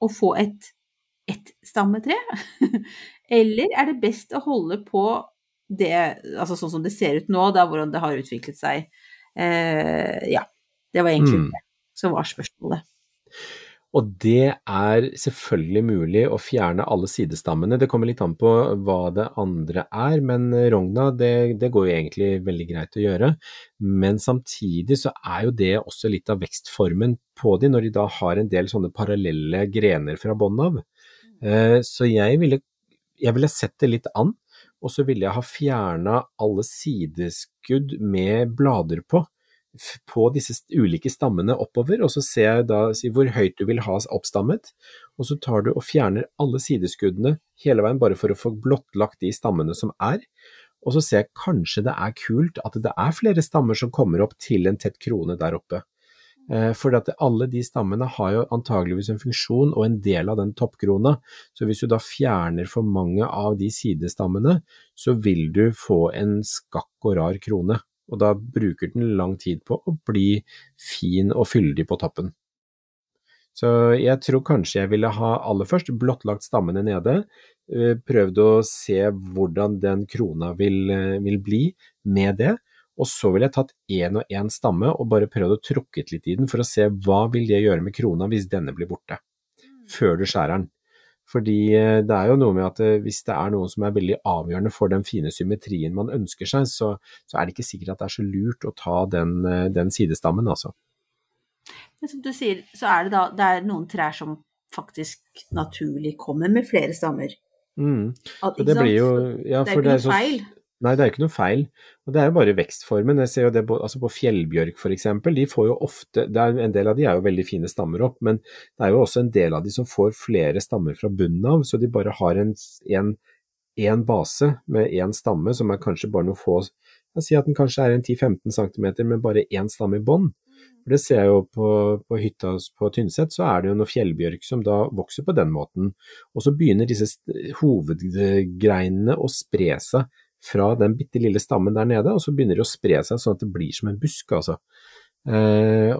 og få et ett-stammetre? Eller er det best å holde på det, altså sånn som det ser ut nå, da hvordan det har utviklet seg? Eh, ja, det var egentlig Mm. det som var spørsmålet. Og det er selvfølgelig mulig å fjerne alle sidestammene. Det kommer litt an på hva det andre er, men rogna det, det går jo egentlig veldig greit å gjøre. Men samtidig så er jo det også litt av vekstformen på de, når de da har en del sånne parallelle grener fra bånn av. Eh, Så jeg ville, jeg ville sett det litt an, og så ville jeg ha fjerna alle sideskudd med blader på på disse ulike stammene oppover, og så ser jeg da hvor høyt du vil ha oppstammet, og så tar du og fjerner alle sideskuddene hele veien bare for å få blottlagt de stammene som er, og så ser jeg kanskje det er kult at det er flere stammer som kommer opp til en tett krone der oppe. Eh, For alle de stammene har jo antageligvis en funksjon og en del av den toppkrona, så hvis du da fjerner for mange av de sidestammene, så vil du få en skakk og rar krone, og da bruker den lang tid på å bli fin og fyldig på toppen. Så jeg tror kanskje jeg ville ha aller først blottlagt stammene nede, eh, prøvd å se hvordan den krona vil, eh, vil bli med det, og så ville jeg tatt én og én stamme og bare prøvd å trukket litt i den for å se hva vil det gjøre med krona hvis denne blir borte, før du skjærer den. Fordi eh, det er jo noe med at eh, hvis det er noen som er veldig avgjørende for den fine symmetrien man ønsker seg, så, så er det ikke sikkert at det er så lurt å ta den, eh, den sidestammen, altså. Men som du sier, så er det da det er noen trær som faktisk naturlig kommer med flere stammer. Mm. At, det blir jo ja, det er ikke noe så- feil. Nei, det er jo ikke noe feil. Og det er jo bare vekstformen. Jeg ser jo det på, altså på fjellbjørk for eksempel, de får jo ofte, er, en del av de er jo veldig fine stammer opp, men det er jo også en del av de som får flere stammer fra bunnen av, så de bare har en, en, en base med én stamme som er kanskje bare noen få, jeg sier at den kanskje er en 10-15 cm med bare én stamme i bånn. For det ser jeg jo på, på hytta på Tynset, så er det jo noe fjellbjørk som da vokser på den måten. Og så begynner disse hovedgreinene å spre seg fra den bitte lille stammen der nede, og så begynner de å spre seg sånn at det blir som en busk, altså. Eh,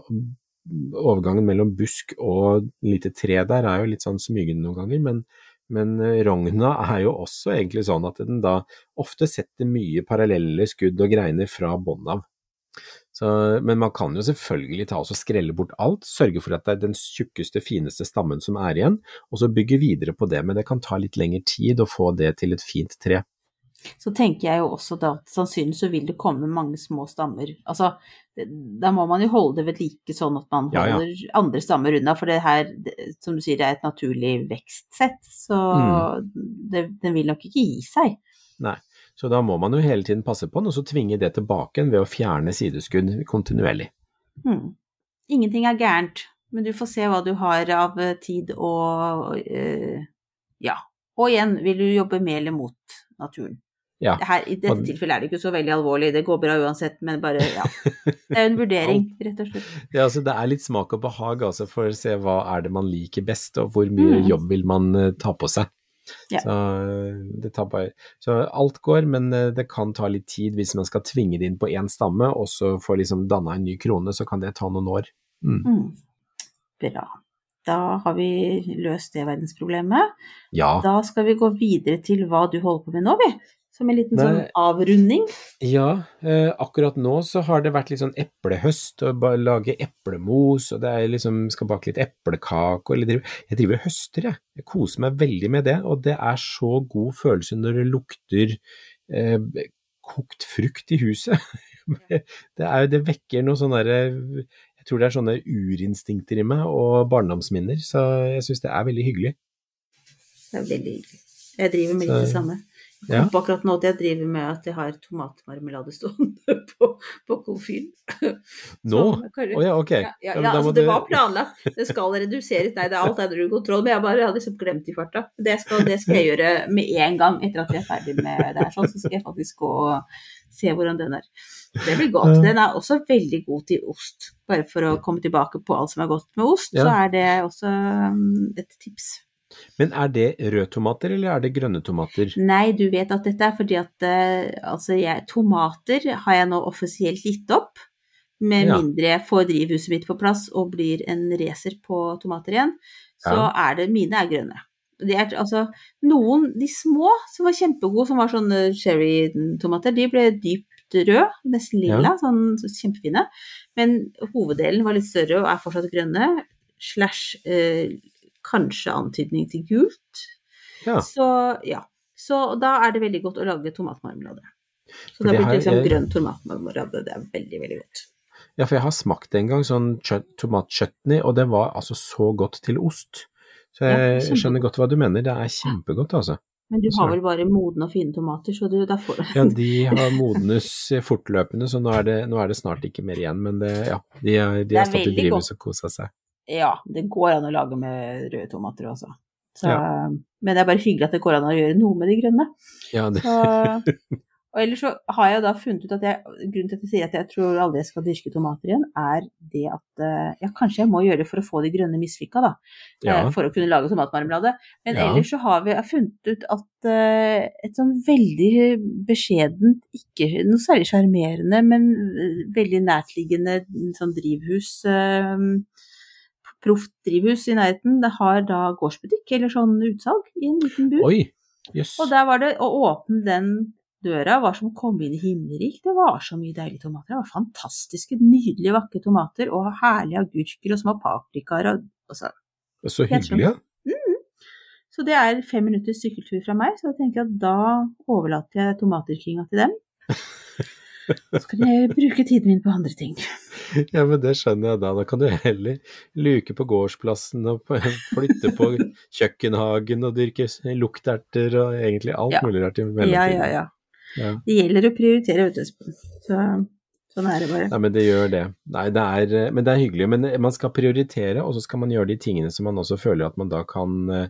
overgangen mellom busk og lite tre der er jo litt sånn smygende noen ganger, men, men eh, rogna er jo også egentlig sånn at den da ofte setter mye parallelle skudd og greiner fra bånn av. Så, men man kan jo selvfølgelig ta og skrelle bort alt, sørge for at det er den tjukkeste, fineste stammen som er igjen, og så bygge videre på det, men det kan ta litt lengre tid å få det til et fint tre. Så tenker jeg jo også da at sannsynligvis så vil det komme mange små stammer. Altså, det, da må man jo holde det ved like sånn at man Ja, ja. holder andre stammer unna, for det her, det, som du sier, det er et naturlig vekstsett, så Mm. det, den vil nok ikke gi seg. Nei, så da må man jo hele tiden passe på den, og så tvinge det tilbake ved å fjerne sideskudd kontinuerlig. Mm. Ingenting er gærent, men du får se hva du har av eh, tid og øh, ja. Og igjen, vil du jobbe med eller mot naturen? Ja, her, I dette tilfellet er det ikke så veldig alvorlig, det går bra uansett, men bare, ja. Det er jo en vurdering, rett og slett. Ja, altså det er litt smak og behag altså, for å se hva er det man liker best, og hvor mye Mm. jobb vil man eh, ta på seg. Ja. Så, eh, det tar bare, så alt går, men eh, det kan ta litt tid hvis man skal tvinge det inn på én stamme, og så få liksom danna en ny krone, så kan det ta noen år. Mm. Mm. Bra. Da har vi løst det verdensproblemet. Ja, Da skal vi gå videre til hva du holder på med nå, vi. Som en liten sånn avrunding. ja eh, akkurat nå så har det vært litt sånn eplehøst, og bare lage eplemos, og det er liksom, skal bake litt eplekake, eller drive, jeg driver og høster, jeg. Jeg koser meg veldig med det, og det er så god følelse når det lukter eh, kokt frukt i huset. det, er, det vekker noe sånn derre Jeg tror det er sånne urinstinkter i meg og barndomsminner, så jeg syns det er veldig hyggelig. Det er veldig hyggelig. Jeg driver med litt det samme. Ja. På akkurat nå at jeg driver med at jeg har tomatmarmelade stående på, på komfyren. Nå? Å oh, ja, ok. Ja, ja, Ja, altså det var planlagt. Det skal reduseres. Nei, det er alt er under kontroll. Men jeg bare hadde liksom glemt i farta. Det skal, det skal jeg gjøre med en gang etter at jeg er ferdig med det her. Sånn, så skal jeg faktisk gå og se hvordan den er. Det blir godt. Den er også veldig god til ost. Bare for å komme tilbake på alt som er godt med ost, så er det også um, et tips. Men er det røde tomater, eller er det grønne tomater? Nei, du vet at dette er fordi at eh, altså jeg, tomater har jeg nå offisielt gitt opp. Med Ja. mindre jeg får drivhuset mitt på plass og blir en racer på tomater igjen, så Ja. er det mine er grønne. De er, altså, noen, de små som var kjempegode, som var sånne cherrytomater, de ble dypt røde, nesten lilla, sånn kjempefine. Men hoveddelen var litt større og er fortsatt grønne, slash eh, kanskje antydning til gult. Ja. Så ja. Så da er det veldig godt å lage tomatmarmelade. Så da blir det liksom er- grønn tomatmarmelade. Det er veldig, veldig godt. Ja, for jeg har smakt det en gang, sånn chut- tomatchutney, og det var altså så godt til ost. Så jeg ja, skjønner godt hva du mener, det er kjempegodt altså. Men du har vel bare modne og fine tomater, så du, da får du Ja, de har modnes fortløpende, så nå er det, nå er det snart ikke mer igjen, men det, ja, de, de har stått i drivhus og kosa seg. Ja, det går an å lage med røde tomater også. Så, Ja. Men det er bare hyggelig at det går an å gjøre noe med de grønne. Ja, det, Så, og ellers så har jeg da funnet ut at jeg, grunnen til at jeg sier at jeg tror aldri jeg skal dyrke tomater igjen, er det at eh, ja, kanskje jeg må gjøre det for å få de grønne mislykka, da. ja, eh, For å kunne lage tomatmarmelade. Men Ja. ellers så har vi funnet ut at eh, et sånn veldig beskjedent, ikke noe særlig sjarmerende, men veldig nærtliggende sånn drivhus Proft drivhus i nærheten, det har da gårdsbutikk eller sånn utsalg i en liten bu. oi, yes. Og der var det å åpne den døra var som å komme inn i himmelriket. Det var så mye deilige tomater. Det var fantastiske, nydelige, vakre tomater og herlige agurker og små paprikaer og altså, Så hyggelig, ja. Så det er fem minutters sykkeltur fra meg, så jeg tenker at da overlater jeg tomatdyrkinga til dem. Så kan jeg bruke tiden min på andre ting. Ja, men det skjønner jeg da. Da kan du heller luke på gårdsplassen og flytte på kjøkkenhagen og dyrke lukterter og egentlig alt Ja. mulig rart i Ja, mellomtiden. ja, ja. Ja. Det gjelder å prioritere, vet du, Så sånn er det bare. Nei, men det gjør det. Nei, det er, men det er hyggelig. Men man skal prioritere, og så skal man gjøre de tingene som man også føler at man da kan eh,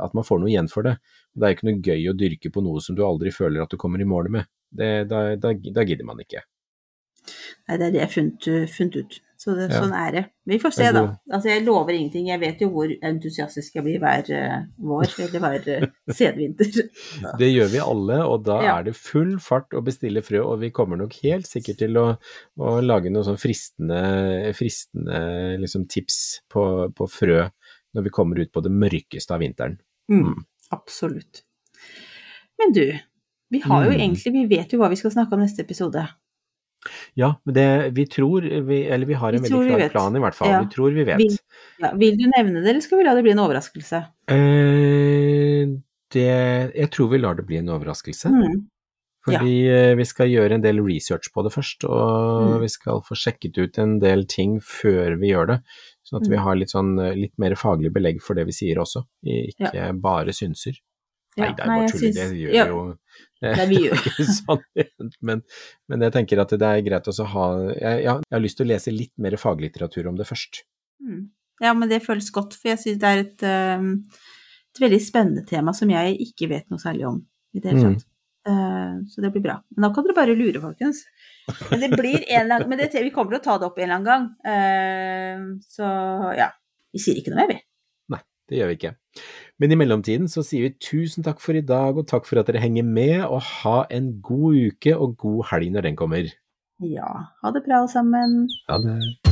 At man får noe igjen for det. Det er ikke noe gøy å dyrke på noe som du aldri føler at du kommer i mål med. Det, da, da, da gidder man ikke. Nei, det er det jeg har funnet, funnet ut. Så det, Ja. sånn er det. Vi får se, da. Altså, jeg lover ingenting. Jeg vet jo hvor entusiastisk jeg blir hver uh, vår eller hver uh, senvinter. Det gjør vi alle, og da Ja. er det full fart å bestille frø, og vi kommer nok helt sikkert til å, å lage noen sånn fristende, fristende liksom tips på, på frø når vi kommer ut på det mørkeste av vinteren. Mm, absolutt. Men du, vi har jo Mm. egentlig Vi vet jo hva vi skal snakke om neste episode. Ja, men det vi tror, vi, eller vi har en Vi veldig klar plan i hvert fall. Ja. Vi tror vi vet. Vil, Ja, vil du nevne det, eller skal vi la det bli en overraskelse? Eh, det, jeg tror vi lar det bli en overraskelse. Mm. Fordi ja. vi skal gjøre en del research på det først, og Mm. vi skal få sjekket ut en del ting før vi gjør det. Sånn at vi Mm. har litt, sånn, eh, litt mer faglig belegg for det vi sier også, ikke bare synser. Ja, Nei, det er bare tull, det gjør ja, jo Nei, vi gjør sånn. Men, men jeg tenker at det er greit å ha jeg, jeg har lyst til å lese litt mer faglitteratur om det først. Mm. Ja, men det føles godt, for jeg syns det er et, eh, et veldig spennende tema som jeg ikke vet noe særlig om i det hele Mm. tatt. Eh, så det blir bra. Men da kan dere bare lure, folkens. Men det blir en lang Men det, vi kommer til å ta det opp en eller annen gang. Uh, så ja. Vi sier ikke noe mer, vi. Det gjør vi ikke. Men i mellomtiden så sier vi tusen takk for i dag, og takk for at dere henger med, og ha en god uke og god helg når den kommer. Ja. Ha det bra, alle sammen. Ha det.